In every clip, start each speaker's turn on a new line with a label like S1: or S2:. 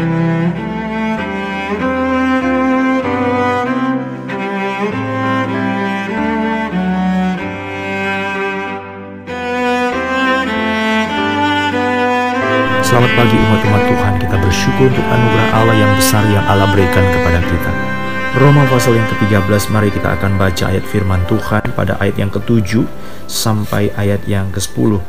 S1: Selamat pagi umat-umat Tuhan. Kita bersyukur untuk anugerah Allah yang besar yang Allah berikan kepada kita. Roma pasal yang ke-13 Mari kita akan baca ayat firman Tuhan Pada ayat yang ke-7 Sampai ayat yang ke-10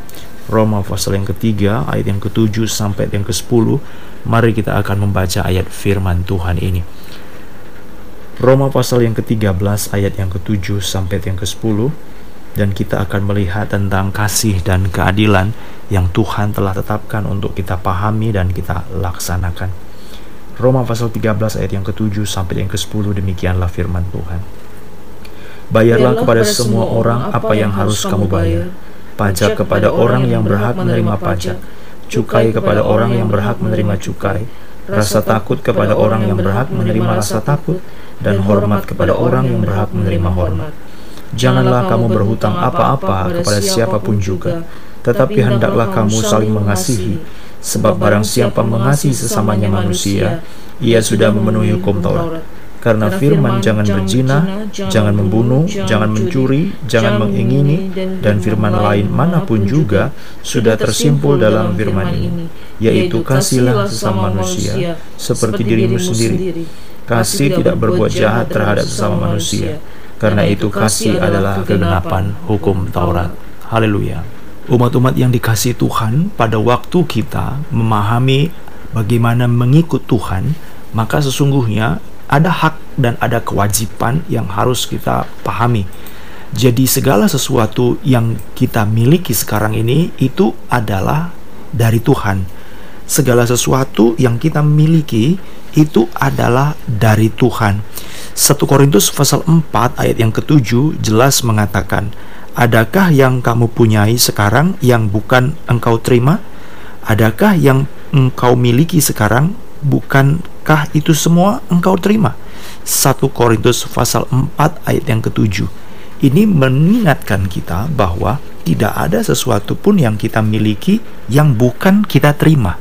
S1: Roma pasal yang ketiga Ayat yang ke-7 sampai yang ke-10 Mari kita akan membaca ayat firman Tuhan ini Roma pasal yang ke-13 Ayat yang ke-7 sampai yang ke-10 dan kita akan melihat tentang kasih dan keadilan yang Tuhan telah tetapkan untuk kita pahami dan kita laksanakan. Roma pasal 13 ayat yang ke-7 sampai yang ke-10 demikianlah firman Tuhan. Bayarlah kepada semua orang apa yang harus kamu bayar. Pajak kepada orang yang berhak menerima pajak, cukai kepada orang yang berhak menerima cukai, rasa takut kepada orang yang berhak menerima rasa takut, dan hormat kepada orang yang berhak menerima hormat. Janganlah kamu berhutang apa-apa kepada siapa pun juga, tetapi hendaklah kamu saling mengasihi, sebab barang siapa mengasihi sesamanya manusia, ia sudah memenuhi hukum Taurat. Karena firman jangan berzina, jangan membunuh, jangan mencuri, jangan mengingini, dan firman lain mana pun juga sudah tersimpul dalam firman ini, yaitu kasihlah sesama manusia seperti dirimu sendiri. Kasih tidak berbuat jahat terhadap sesama manusia, karena itu kasih adalah kegenapan hukum Taurat. Haleluya. Umat-umat yang dikasih Tuhan pada waktu kita memahami bagaimana mengikut Tuhan, maka sesungguhnya ada hak dan ada kewajiban yang harus kita pahami. Jadi segala sesuatu yang kita miliki sekarang ini itu adalah dari Tuhan. Segala sesuatu yang kita miliki itu adalah dari Tuhan. 1 Korintus pasal 4 ayat yang ketujuh jelas mengatakan, Adakah yang kamu punyai sekarang yang bukan engkau terima? Adakah yang engkau miliki sekarang bukankah itu semua engkau terima? 1 Korintus pasal 4 ayat yang ketujuh. Ini mengingatkan kita bahwa tidak ada sesuatu pun yang kita miliki yang bukan kita terima.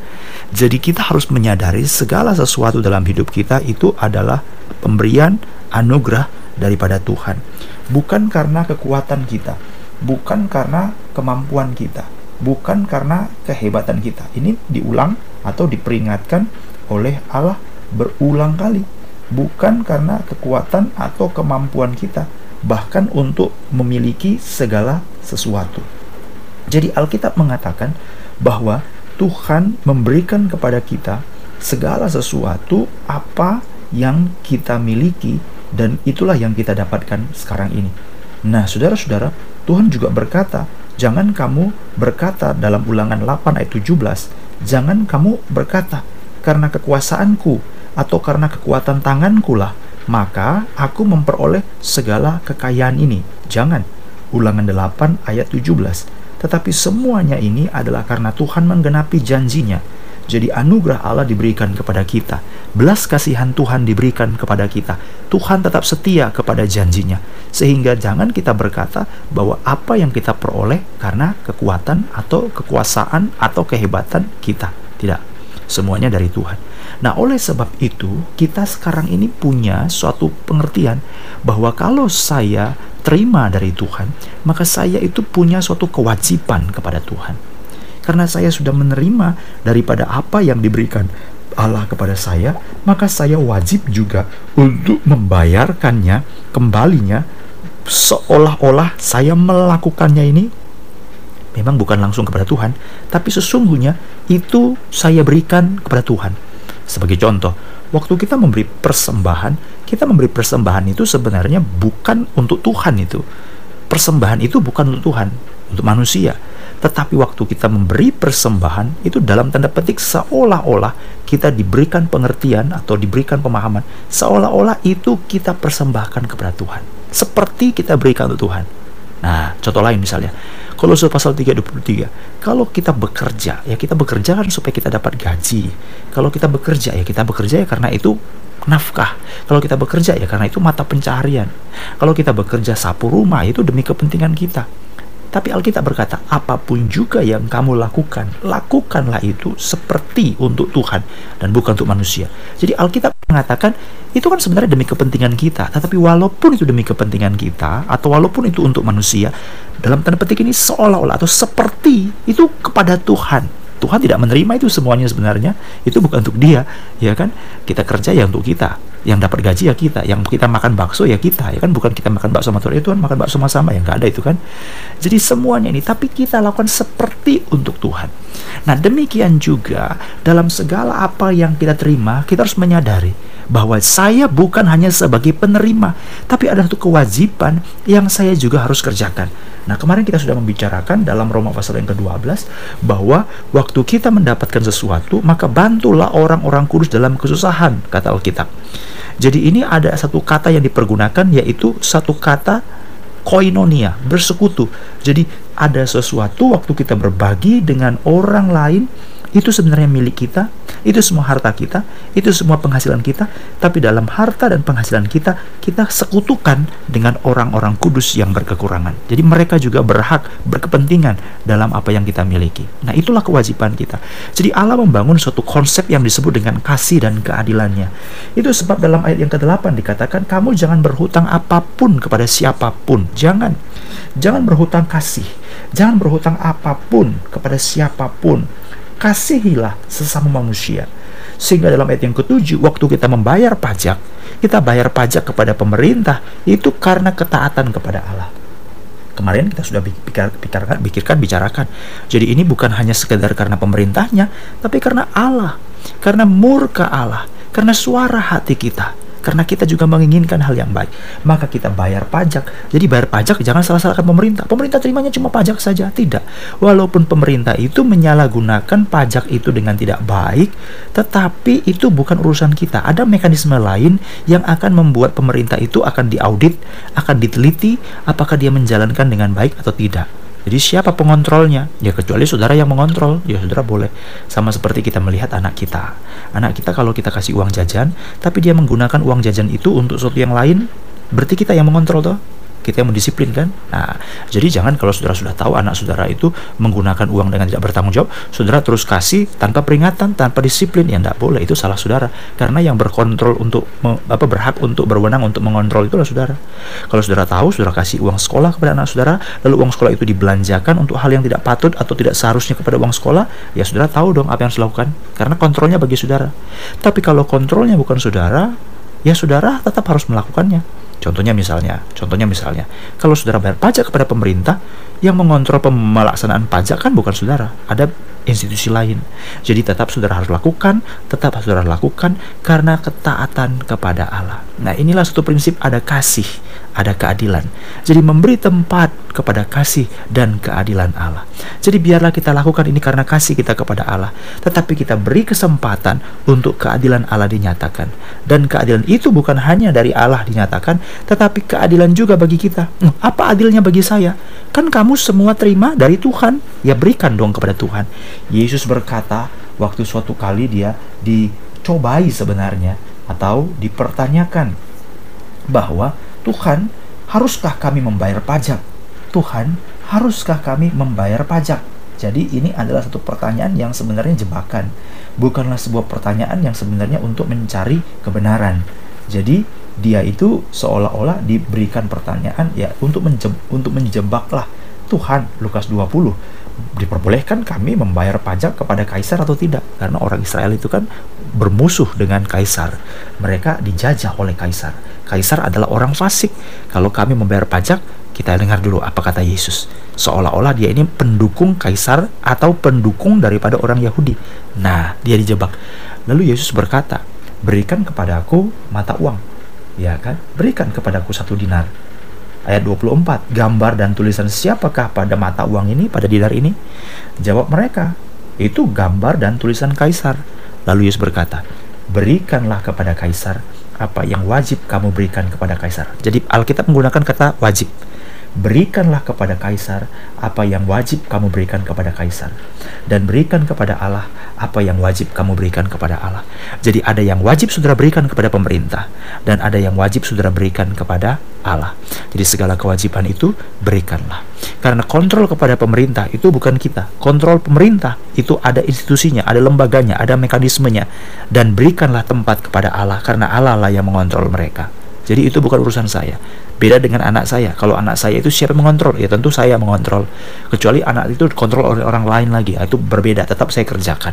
S1: Jadi kita harus menyadari segala sesuatu dalam hidup kita itu adalah pemberian anugerah daripada Tuhan. Bukan karena kekuatan kita, bukan karena kemampuan kita, bukan karena kehebatan kita. Ini diulang atau diperingatkan oleh Allah berulang kali. Bukan karena kekuatan atau kemampuan kita, bahkan untuk memiliki segala sesuatu. Jadi Alkitab mengatakan bahwa Tuhan memberikan kepada kita segala sesuatu apa yang kita miliki dan itulah yang kita dapatkan sekarang ini. Nah, saudara-saudara, Tuhan juga berkata, jangan kamu berkata dalam ulangan 8 ayat 17, jangan kamu berkata, karena kekuasaanku atau karena kekuatan tanganku lah, maka aku memperoleh segala kekayaan ini. Jangan. Ulangan 8 ayat 17 tetapi semuanya ini adalah karena Tuhan menggenapi janjinya. Jadi anugerah Allah diberikan kepada kita. Belas kasihan Tuhan diberikan kepada kita. Tuhan tetap setia kepada janjinya. Sehingga jangan kita berkata bahwa apa yang kita peroleh karena kekuatan atau kekuasaan atau kehebatan kita. Tidak. Semuanya dari Tuhan. Nah, oleh sebab itu, kita sekarang ini punya suatu pengertian bahwa kalau saya terima dari Tuhan, maka saya itu punya suatu kewajiban kepada Tuhan. Karena saya sudah menerima daripada apa yang diberikan Allah kepada saya, maka saya wajib juga untuk membayarkannya kembalinya seolah-olah saya melakukannya ini memang bukan langsung kepada Tuhan, tapi sesungguhnya itu saya berikan kepada Tuhan. Sebagai contoh, waktu kita memberi persembahan, kita memberi persembahan itu sebenarnya bukan untuk Tuhan itu. Persembahan itu bukan untuk Tuhan, untuk manusia. Tetapi waktu kita memberi persembahan itu dalam tanda petik seolah-olah kita diberikan pengertian atau diberikan pemahaman seolah-olah itu kita persembahkan kepada Tuhan. Seperti kita berikan untuk Tuhan. Nah, contoh lain misalnya, Kolose pasal 3:23. Kalau kita bekerja, ya kita bekerja kan supaya kita dapat gaji. Kalau kita bekerja, ya kita bekerja ya karena itu nafkah. Kalau kita bekerja ya karena itu mata pencaharian. Kalau kita bekerja sapu rumah itu demi kepentingan kita. Tapi Alkitab berkata, apa pun juga yang kamu lakukan, lakukanlah itu seperti untuk Tuhan dan bukan untuk manusia. Jadi Alkitab mengatakan, itu kan sebenarnya demi kepentingan kita. Tetapi walaupun itu demi kepentingan kita, atau walaupun itu untuk manusia, dalam tanda petik ini seolah-olah atau seperti itu kepada Tuhan. Tuhan tidak menerima itu semuanya sebenarnya. Itu bukan untuk dia, ya kan? Kita kerja ya untuk kita yang dapat gaji ya kita yang kita makan bakso ya kita ya kan? Bukan kita makan bakso sama Tuhan itu kan makan bakso sama-sama ya nggak ada itu kan? Jadi semuanya ini tapi kita lakukan seperti untuk Tuhan. Nah demikian juga dalam segala apa yang kita terima kita harus menyadari bahwa saya bukan hanya sebagai penerima tapi ada satu kewajiban yang saya juga harus kerjakan Nah, kemarin kita sudah membicarakan dalam Roma pasal yang ke-12 bahwa waktu kita mendapatkan sesuatu, maka bantulah orang-orang kudus dalam kesusahan, kata Alkitab. Jadi ini ada satu kata yang dipergunakan yaitu satu kata koinonia, bersekutu. Jadi ada sesuatu waktu kita berbagi dengan orang lain itu sebenarnya milik kita, itu semua harta kita, itu semua penghasilan kita, tapi dalam harta dan penghasilan kita, kita sekutukan dengan orang-orang kudus yang berkekurangan. Jadi mereka juga berhak, berkepentingan dalam apa yang kita miliki. Nah itulah kewajiban kita. Jadi Allah membangun suatu konsep yang disebut dengan kasih dan keadilannya. Itu sebab dalam ayat yang ke-8 dikatakan, kamu jangan berhutang apa pun kepada siapa pun. Jangan. Jangan berhutang kasih. Jangan berhutang apa pun kepada siapa pun kasihilah sesama manusia. Sehingga dalam ayat yang ketujuh, waktu kita membayar pajak, kita bayar pajak kepada pemerintah itu karena ketaatan kepada Allah. Kemarin kita sudah pikir, pikirkan, pikirkan, bicarakan. Jadi ini bukan hanya sekedar karena pemerintahnya, tapi karena Allah, karena murka Allah, karena suara hati kita karena kita juga menginginkan hal yang baik. Maka kita bayar pajak. Jadi bayar pajak jangan salah-salahkan pemerintah. Pemerintah terimanya cuma pajak saja, tidak. Walaupun pemerintah itu menyalahgunakan pajak itu dengan tidak baik, tetapi itu bukan urusan kita. Ada mekanisme lain yang akan membuat pemerintah itu akan diaudit, akan diteliti apakah dia menjalankan dengan baik atau tidak. Jadi siapa pengontrolnya? Ya kecuali saudara yang mengontrol, ya saudara boleh. Sama seperti kita melihat anak kita. Anak kita kalau kita kasih uang jajan, tapi dia menggunakan uang jajan itu untuk sesuatu yang lain, berarti kita yang mengontrol toh kita yang mendisiplin kan? Nah jadi jangan kalau saudara sudah tahu anak saudara itu menggunakan uang dengan tidak bertanggung jawab saudara terus kasih tanpa peringatan tanpa disiplin ya tidak boleh itu salah saudara. Karena yang berkontrol untuk apa berhak untuk berwenang untuk mengontrol itulah saudara. Kalau saudara tahu saudara kasih uang sekolah kepada anak saudara lalu uang sekolah itu dibelanjakan untuk hal yang tidak patut atau tidak seharusnya kepada uang sekolah ya saudara tahu dong apa yang harus dilakukan karena kontrolnya bagi saudara. Tapi kalau kontrolnya bukan saudara ya saudara tetap harus melakukannya Contohnya misalnya, contohnya misalnya, kalau saudara bayar pajak kepada pemerintah, yang mengontrol pemelaksanaan pajak kan bukan saudara, ada institusi lain. Jadi tetap saudara harus lakukan, tetap saudara lakukan karena ketaatan kepada Allah. Nah, inilah satu prinsip ada kasih, ada keadilan. Jadi memberi tempat kepada kasih dan keadilan Allah. Jadi biarlah kita lakukan ini karena kasih kita kepada Allah, tetapi kita beri kesempatan untuk keadilan Allah dinyatakan. Dan keadilan itu bukan hanya dari Allah dinyatakan, tetapi keadilan juga bagi kita. Apa adilnya bagi saya? Kan kamu semua terima dari Tuhan, ya berikan dong kepada Tuhan. Yesus berkata waktu suatu kali dia dicobai sebenarnya atau dipertanyakan bahwa Tuhan, haruskah kami membayar pajak? Tuhan, haruskah kami membayar pajak? Jadi ini adalah satu pertanyaan yang sebenarnya jebakan. Bukanlah sebuah pertanyaan yang sebenarnya untuk mencari kebenaran. Jadi dia itu seolah-olah diberikan pertanyaan ya untuk menjeb, untuk menjebaklah Tuhan Lukas 20 diperbolehkan kami membayar pajak kepada kaisar atau tidak karena orang Israel itu kan bermusuh dengan kaisar mereka dijajah oleh kaisar kaisar adalah orang fasik. Kalau kami membayar pajak kita dengar dulu apa kata Yesus. Seolah-olah dia ini pendukung kaisar atau pendukung daripada orang Yahudi. Nah dia dijebak. Lalu Yesus berkata berikan kepada aku mata uang. Ya kan? Berikan kepadaku satu dinar. Ayat 24 gambar dan tulisan siapakah pada mata uang ini pada dinar ini? Jawab mereka itu gambar dan tulisan kaisar. Lalu Yesus berkata berikanlah kepada kaisar apa yang wajib kamu berikan kepada kaisar. Jadi Alkitab menggunakan kata wajib. Berikanlah kepada kaisar apa yang wajib kamu berikan kepada kaisar. Dan berikan kepada Allah apa yang wajib kamu berikan kepada Allah. Jadi ada yang wajib saudara berikan kepada pemerintah dan ada yang wajib saudara berikan kepada Allah. Jadi segala kewajiban itu berikanlah. Karena kontrol kepada pemerintah itu bukan kita. Kontrol pemerintah itu ada institusinya, ada lembaganya, ada mekanismenya dan berikanlah tempat kepada Allah karena Allah lah yang mengontrol mereka. Jadi itu bukan urusan saya. Beda dengan anak saya. Kalau anak saya itu siapa mengontrol? Ya tentu saya mengontrol. Kecuali anak itu dikontrol oleh orang lain lagi. Itu berbeda. Tetap saya kerjakan.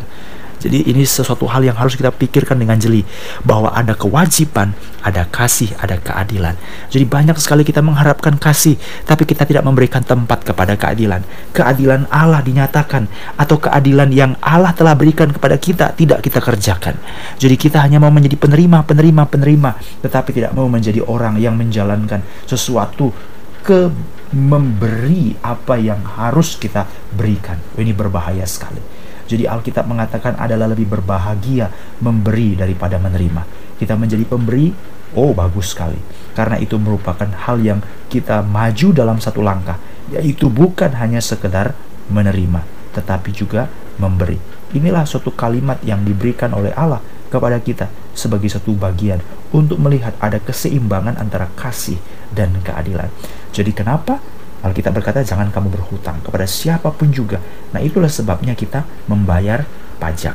S1: Jadi ini sesuatu hal yang harus kita pikirkan dengan jeli bahwa ada kewajiban, ada kasih, ada keadilan. Jadi banyak sekali kita mengharapkan kasih, tapi kita tidak memberikan tempat kepada keadilan. Keadilan Allah dinyatakan atau keadilan yang Allah telah berikan kepada kita tidak kita kerjakan. Jadi kita hanya mau menjadi penerima, penerima, penerima, tetapi tidak mau menjadi orang yang menjalankan sesuatu ke memberi apa yang harus kita berikan. Ini berbahaya sekali. Jadi Alkitab mengatakan adalah lebih berbahagia memberi daripada menerima. Kita menjadi pemberi, oh bagus sekali. Karena itu merupakan hal yang kita maju dalam satu langkah, yaitu bukan hanya sekedar menerima, tetapi juga memberi. Inilah suatu kalimat yang diberikan oleh Allah kepada kita sebagai satu bagian untuk melihat ada keseimbangan antara kasih dan keadilan. Jadi kenapa Alkitab berkata jangan kamu berhutang kepada siapa pun juga. Nah itulah sebabnya kita membayar pajak.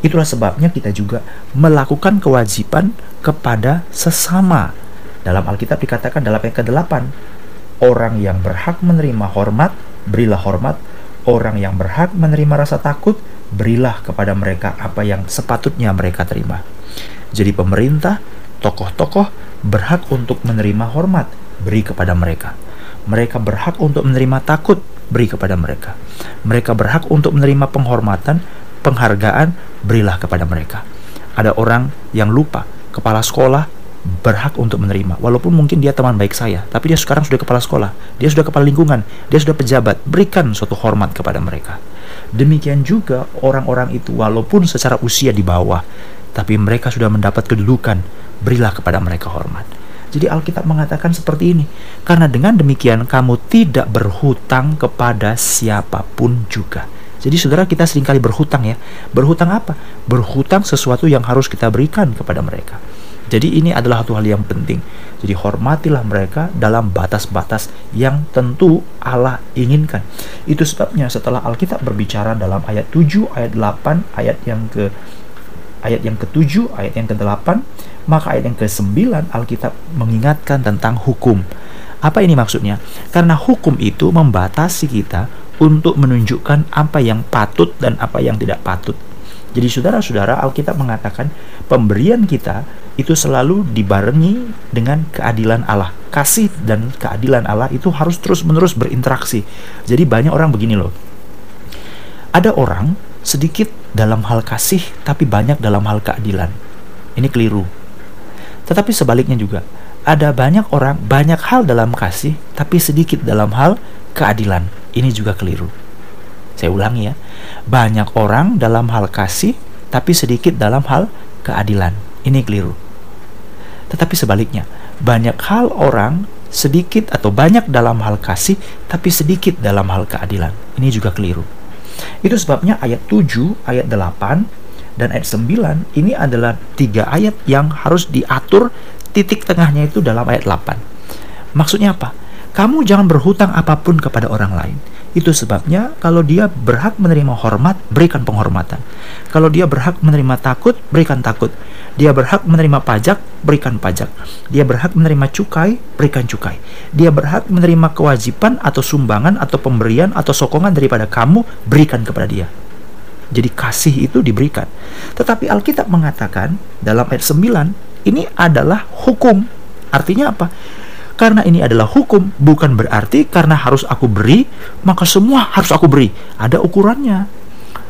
S1: Itulah sebabnya kita juga melakukan kewajiban kepada sesama. Dalam Alkitab dikatakan dalam ayat ke-8, orang yang berhak menerima hormat, berilah hormat. Orang yang berhak menerima rasa takut, berilah kepada mereka apa yang sepatutnya mereka terima. Jadi pemerintah, tokoh-tokoh berhak untuk menerima hormat, beri kepada mereka mereka berhak untuk menerima takut, beri kepada mereka. Mereka berhak untuk menerima penghormatan, penghargaan, berilah kepada mereka. Ada orang yang lupa, kepala sekolah berhak untuk menerima. Walaupun mungkin dia teman baik saya, tapi dia sekarang sudah kepala sekolah, dia sudah kepala lingkungan, dia sudah pejabat, berikan suatu hormat kepada mereka. Demikian juga orang-orang itu walaupun secara usia di bawah, tapi mereka sudah mendapat kedudukan, berilah kepada mereka hormat. Jadi Alkitab mengatakan seperti ini. Karena dengan demikian kamu tidak berhutang kepada siapa pun juga. Jadi saudara kita sering kali berhutang ya. Berhutang apa? Berhutang sesuatu yang harus kita berikan kepada mereka. Jadi ini adalah satu hal yang penting. Jadi hormatilah mereka dalam batas-batas yang tentu Allah inginkan. Itu sebabnya setelah Alkitab berbicara dalam ayat 7, ayat 8, ayat yang ke ayat yang ke-7, ayat yang ke-8, maka ayat yang ke-9 Alkitab mengingatkan tentang hukum. Apa ini maksudnya? Karena hukum itu membatasi kita untuk menunjukkan apa yang patut dan apa yang tidak patut. Jadi saudara-saudara Alkitab mengatakan pemberian kita itu selalu dibarengi dengan keadilan Allah. Kasih dan keadilan Allah itu harus terus-menerus berinteraksi. Jadi banyak orang begini loh. Ada orang sedikit dalam hal kasih tapi banyak dalam hal keadilan. Ini keliru. Tetapi sebaliknya juga, ada banyak orang banyak hal dalam kasih tapi sedikit dalam hal keadilan. Ini juga keliru. Saya ulangi ya. Banyak orang dalam hal kasih tapi sedikit dalam hal keadilan. Ini keliru. Tetapi sebaliknya, banyak hal orang sedikit atau banyak dalam hal kasih tapi sedikit dalam hal keadilan. Ini juga keliru. Itu sebabnya ayat 7, ayat 8, dan ayat 9 ini adalah tiga ayat yang harus diatur titik tengahnya itu dalam ayat 8. Maksudnya apa? Kamu jangan berhutang apa pun kepada orang lain. Itu sebabnya kalau dia berhak menerima hormat, berikan penghormatan. Kalau dia berhak menerima takut, berikan takut. Dia berhak menerima pajak, berikan pajak. Dia berhak menerima cukai, berikan cukai. Dia berhak menerima kewajiban atau sumbangan atau pemberian atau sokongan daripada kamu, berikan kepada dia. Jadi kasih itu diberikan. Tetapi Alkitab mengatakan dalam ayat 9, ini adalah hukum. Artinya apa? Karena ini adalah hukum, bukan berarti karena harus aku beri, maka semua harus aku beri. Ada ukurannya.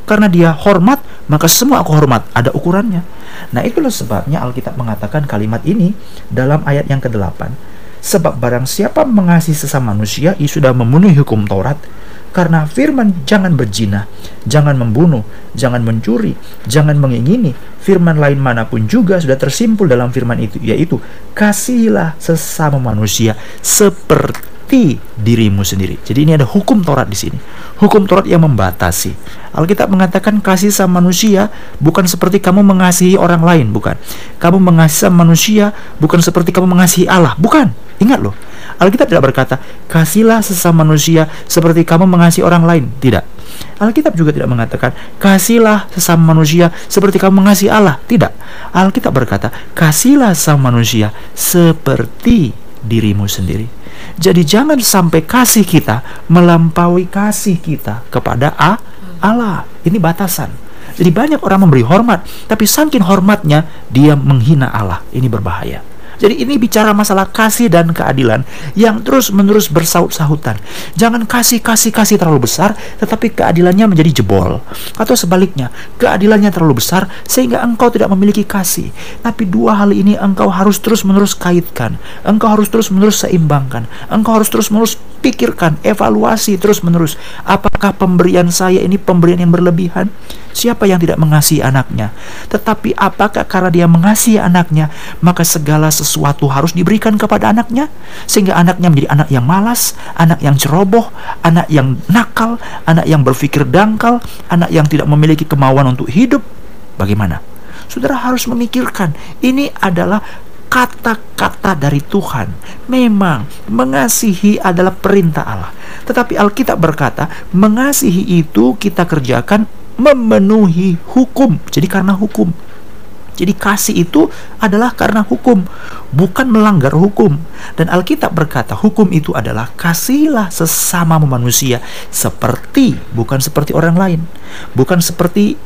S1: Karena dia hormat, maka semua aku hormat. Ada ukurannya. Nah itulah sebabnya Alkitab mengatakan kalimat ini dalam ayat yang ke-8. Sebab barang siapa mengasihi sesama manusia, ia sudah memenuhi hukum Taurat. Karena firman jangan berzina, jangan membunuh, jangan mencuri, jangan mengingini. Firman lain mana pun juga sudah tersimpul dalam firman itu, yaitu kasihilah sesama manusia seperti dirimu sendiri. Jadi ini ada hukum Taurat di sini. Hukum Taurat yang membatasi. Alkitab mengatakan kasih sama manusia bukan seperti kamu mengasihi orang lain, bukan. Kamu mengasihi sama manusia bukan seperti kamu mengasihi Allah, bukan. Ingat loh. Alkitab tidak berkata, kasihlah sesama manusia seperti kamu mengasihi orang lain. Tidak. Alkitab juga tidak mengatakan, kasihlah sesama manusia seperti kamu mengasihi Allah. Tidak. Alkitab berkata, kasihlah sesama manusia seperti dirimu sendiri. Jadi jangan sampai kasih kita melampaui kasih kita kepada A, Allah. Ini batasan. Jadi banyak orang memberi hormat, tapi saking hormatnya dia menghina Allah. Ini berbahaya. Jadi ini bicara masalah kasih dan keadilan yang terus-menerus bersaut-sahutan. Jangan kasih-kasih-kasih terlalu besar tetapi keadilannya menjadi jebol. Atau sebaliknya, keadilannya terlalu besar sehingga engkau tidak memiliki kasih. Tapi dua hal ini engkau harus terus-menerus kaitkan. Engkau harus terus-menerus seimbangkan. Engkau harus terus-menerus pikirkan, evaluasi terus-menerus. Apakah pemberian saya ini pemberian yang berlebihan? Siapa yang tidak mengasihi anaknya? Tetapi apakah karena dia mengasihi anaknya, maka segala sesuatu harus diberikan kepada anaknya? Sehingga anaknya menjadi anak yang malas, anak yang ceroboh, anak yang nakal, anak yang berpikir dangkal, anak yang tidak memiliki kemauan untuk hidup. Bagaimana? Saudara harus memikirkan, ini adalah kata-kata dari Tuhan. Memang mengasihi adalah perintah Allah. Tetapi Alkitab berkata, mengasihi itu kita kerjakan memenuhi hukum. Jadi karena hukum. Jadi kasih itu adalah karena hukum, bukan melanggar hukum. Dan Alkitab berkata hukum itu adalah kasihlah sesama manusia seperti bukan seperti orang lain, bukan seperti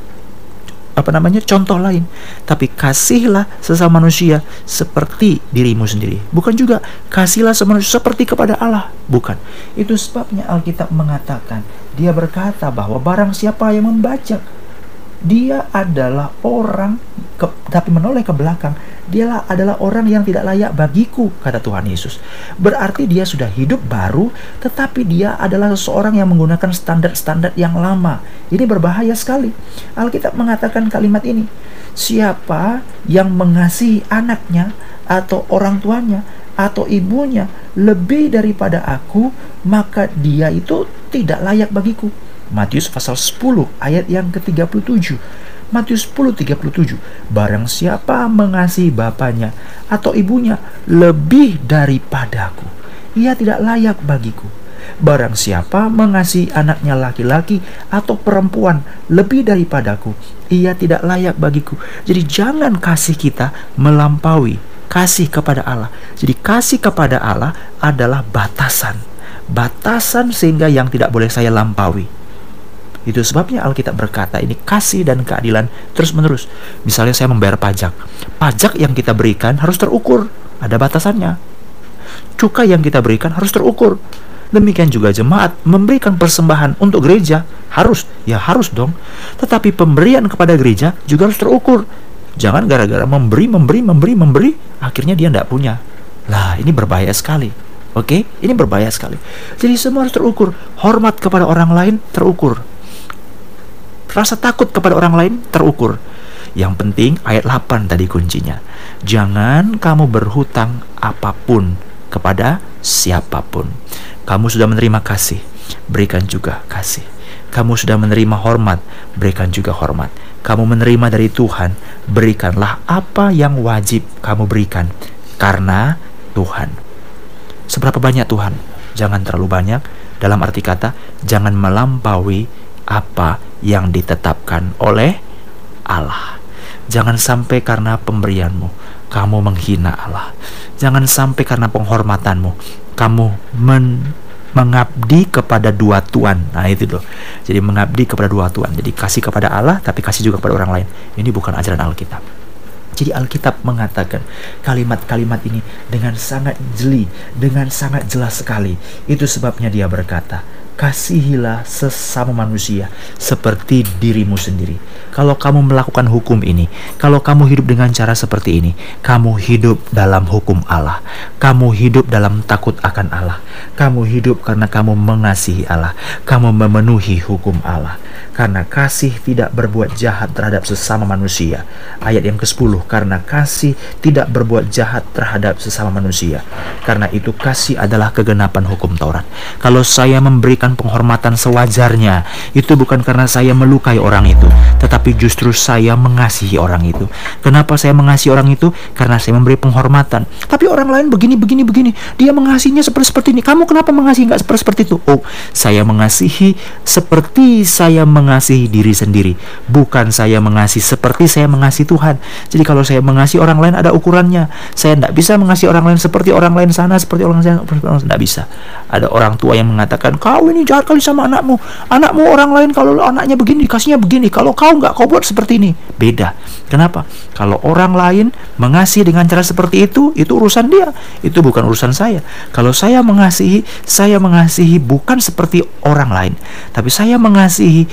S1: apa namanya contoh lain. Tapi kasihlah sesama manusia seperti dirimu sendiri. Bukan juga kasihlah sesama manusia seperti kepada Allah. Bukan. Itu sebabnya Alkitab mengatakan dia berkata bahwa barang siapa yang membaca dia adalah orang ke, tapi menoleh ke belakang. Dialah adalah orang yang tidak layak bagiku kata Tuhan Yesus. Berarti dia sudah hidup baru tetapi dia adalah seseorang yang menggunakan standar-standar yang lama. Ini berbahaya sekali. Alkitab mengatakan kalimat ini siapa yang mengasihi anaknya atau orang tuanya atau ibunya lebih daripada aku maka dia itu tidak layak bagiku Matius pasal 10 ayat yang ke-37. Matius 10 37. Barang siapa mengasihi bapaknya atau ibunya lebih daripadaku, ia tidak layak bagiku. Barang siapa mengasihi anaknya laki-laki atau perempuan lebih daripadaku, ia tidak layak bagiku. Jadi jangan kasih kita melampaui kasih kepada Allah. Jadi kasih kepada Allah adalah batasan. Batasan sehingga yang tidak boleh saya lampaui. Itu sebabnya Alkitab berkata ini kasih dan keadilan terus-menerus. Misalnya saya membayar pajak. Pajak yang kita berikan harus terukur, ada batasannya. Cukai yang kita berikan harus terukur. Demikian juga jemaat memberikan persembahan untuk gereja harus, ya harus dong. Tetapi pemberian kepada gereja juga harus terukur. Jangan gara-gara memberi, memberi, memberi, memberi, akhirnya dia tidak punya. Lah, ini berbahaya sekali. Oke, ini berbahaya sekali. Jadi semua harus terukur. Hormat kepada orang lain terukur. Rasa takut kepada orang lain terukur. Yang penting ayat 8 tadi kuncinya. Jangan kamu berhutang apa pun kepada siapa pun. Kamu sudah menerima kasih, berikan juga kasih. Kamu sudah menerima hormat, berikan juga hormat. Kamu menerima dari Tuhan, berikanlah apa yang wajib kamu berikan karena Tuhan. Seberapa banyak Tuhan? Jangan terlalu banyak. Dalam arti kata, jangan melampaui apa yang ditetapkan oleh Allah. Jangan sampai karena pemberianmu kamu menghina Allah. Jangan sampai karena penghormatanmu kamu men mengabdi kepada dua tuan. Nah, itu loh. Jadi mengabdi kepada dua tuan. Jadi kasih kepada Allah tapi kasih juga kepada orang lain. Ini bukan ajaran Alkitab. Jadi Alkitab mengatakan kalimat-kalimat ini dengan sangat jeli, dengan sangat jelas sekali. Itu sebabnya dia berkata, kasihilah sesama manusia seperti dirimu sendiri. Kalau kamu melakukan hukum ini, kalau kamu hidup dengan cara seperti ini, kamu hidup dalam hukum Allah. Kamu hidup dalam takut akan Allah. Kamu hidup karena kamu mengasihi Allah. Kamu memenuhi hukum Allah. Karena kasih tidak berbuat jahat terhadap sesama manusia. Ayat yang ke-10, karena kasih tidak berbuat jahat terhadap sesama manusia. Karena itu kasih adalah kegenapan hukum Taurat. Kalau saya memberikan penghormatan sewajarnya, itu bukan karena saya melukai orang itu, tetapi justru saya mengasihi orang itu. Kenapa saya mengasihi orang itu? Karena saya memberi penghormatan. Tapi orang lain begini, begini, begini. Dia mengasihinya seperti seperti ini. Kamu kenapa mengasihi nggak seperti seperti itu? Oh, saya mengasihi seperti saya mengasihi diri sendiri, bukan saya mengasihi seperti saya mengasihi Tuhan. Jadi kalau saya mengasihi orang lain ada ukurannya. Saya tidak bisa mengasihi orang lain seperti orang lain sana, seperti orang lain sana, tidak bisa. Ada orang tua yang mengatakan, kau ini jahat kali sama anakmu. Anakmu orang lain kalau anaknya begini, dikasihnya begini. Kalau kau nggak, kau buat seperti ini. Beda. Kenapa? Kalau orang lain mengasihi dengan cara seperti itu, itu urusan dia. Itu bukan urusan saya. Kalau saya mengasihi, saya mengasihi bukan seperti orang lain, tapi saya mengasihi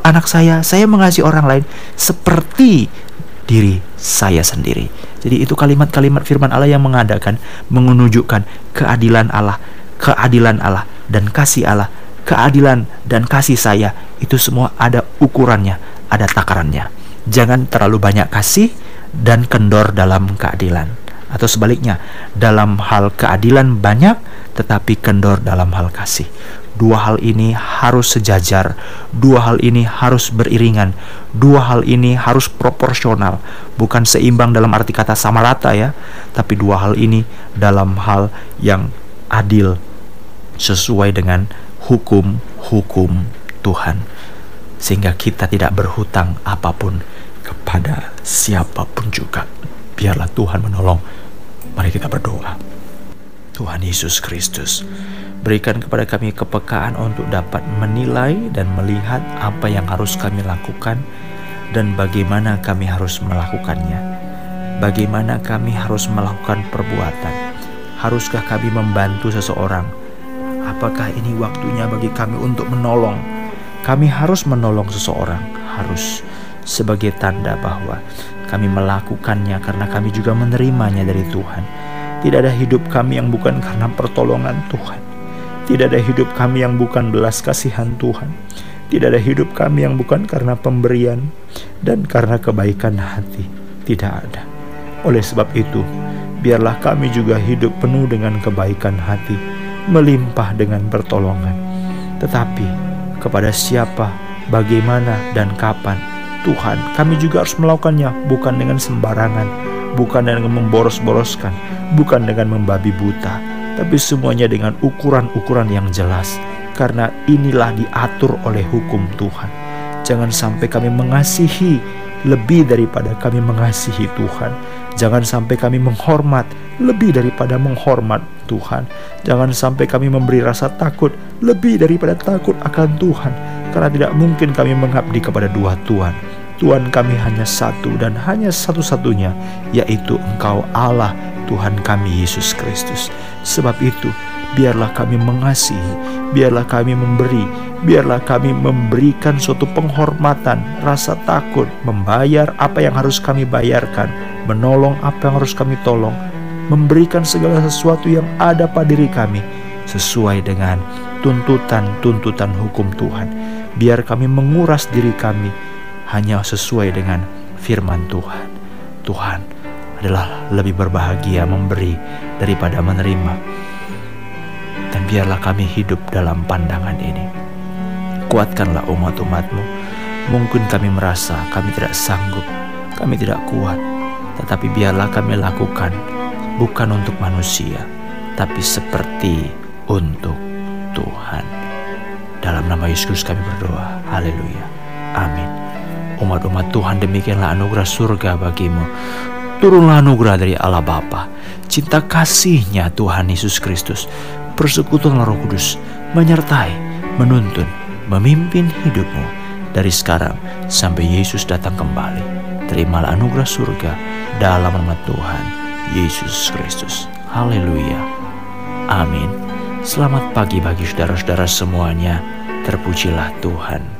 S1: anak saya, saya mengasihi orang lain seperti diri saya sendiri. Jadi itu kalimat-kalimat firman Allah yang mengadakan, menunjukkan keadilan Allah, keadilan Allah dan kasih Allah, keadilan dan kasih saya itu semua ada ukurannya, ada takarannya. Jangan terlalu banyak kasih dan kendor dalam keadilan. Atau sebaliknya dalam hal keadilan banyak tetapi kendor dalam hal kasih. Dua hal ini harus sejajar dua hal ini harus beriringan dua hal ini harus proporsional. Bukan seimbang dalam arti kata sama rata ya tapi dua hal ini dalam hal yang adil sesuai dengan hukum-hukum Tuhan sehingga kita tidak berhutang apa pun kepada siapa pun juga biarlah Tuhan menolong Mari kita berdoa. Tuhan Yesus Kristus, berikan kepada kami kepekaan untuk dapat menilai dan melihat apa yang harus kami lakukan dan bagaimana kami harus melakukannya. Bagaimana kami harus melakukan perbuatan? Haruskah kami membantu seseorang? Apakah ini waktunya bagi kami untuk menolong? Kami harus menolong seseorang, harus sebagai tanda bahwa kami melakukannya karena kami juga menerimanya dari Tuhan. Tidak ada hidup kami yang bukan karena pertolongan Tuhan. Tidak ada hidup kami yang bukan belas kasihan Tuhan. Tidak ada hidup kami yang bukan karena pemberian dan karena kebaikan hati. Tidak ada. Oleh sebab itu, biarlah kami juga hidup penuh dengan kebaikan hati, melimpah dengan pertolongan. Tetapi kepada siapa, bagaimana, dan kapan Tuhan, kami juga harus melakukannya bukan dengan sembarangan, bukan dengan memboros-boroskan, bukan dengan membabi buta, tapi semuanya dengan ukuran-ukuran yang jelas. Karena inilah diatur oleh hukum Tuhan. Jangan sampai kami mengasihi lebih daripada kami mengasihi Tuhan. Jangan sampai kami menghormat lebih daripada menghormat Tuhan. Jangan sampai kami memberi rasa takut lebih daripada takut akan Tuhan. Karena tidak mungkin kami mengabdi kepada dua Tuhan. Tuhan kami hanya satu dan hanya satu-satunya, yaitu Engkau Allah, Tuhan kami Yesus Kristus. Sebab itu, biarlah kami mengasihi, biarlah kami memberi, biarlah kami memberikan suatu penghormatan, rasa takut, membayar apa yang harus kami bayarkan, menolong apa yang harus kami tolong, memberikan segala sesuatu yang ada pada diri kami sesuai dengan tuntutan-tuntutan hukum Tuhan. Biar kami menguras diri kami hanya sesuai dengan firman Tuhan. Tuhan adalah lebih berbahagia memberi daripada menerima. Dan biarlah kami hidup dalam pandangan ini. Kuatkanlah umat-umatmu. Mungkin kami merasa kami tidak sanggup, kami tidak kuat. Tetapi biarlah kami lakukan bukan untuk manusia, tapi seperti untuk Tuhan. Dalam nama Yesus kami berdoa. Haleluya. Amin. Umat-umat Tuhan demikianlah anugerah surga bagimu. Turunlah anugerah dari Allah Bapa, cinta kasihnya Tuhan Yesus Kristus, persekutuan Roh Kudus, menyertai, menuntun, memimpin hidupmu dari sekarang sampai Yesus datang kembali. Terimalah anugerah surga dalam nama Tuhan Yesus Kristus. Haleluya. Amin. Selamat pagi bagi saudara-saudara semuanya. Terpujilah Tuhan.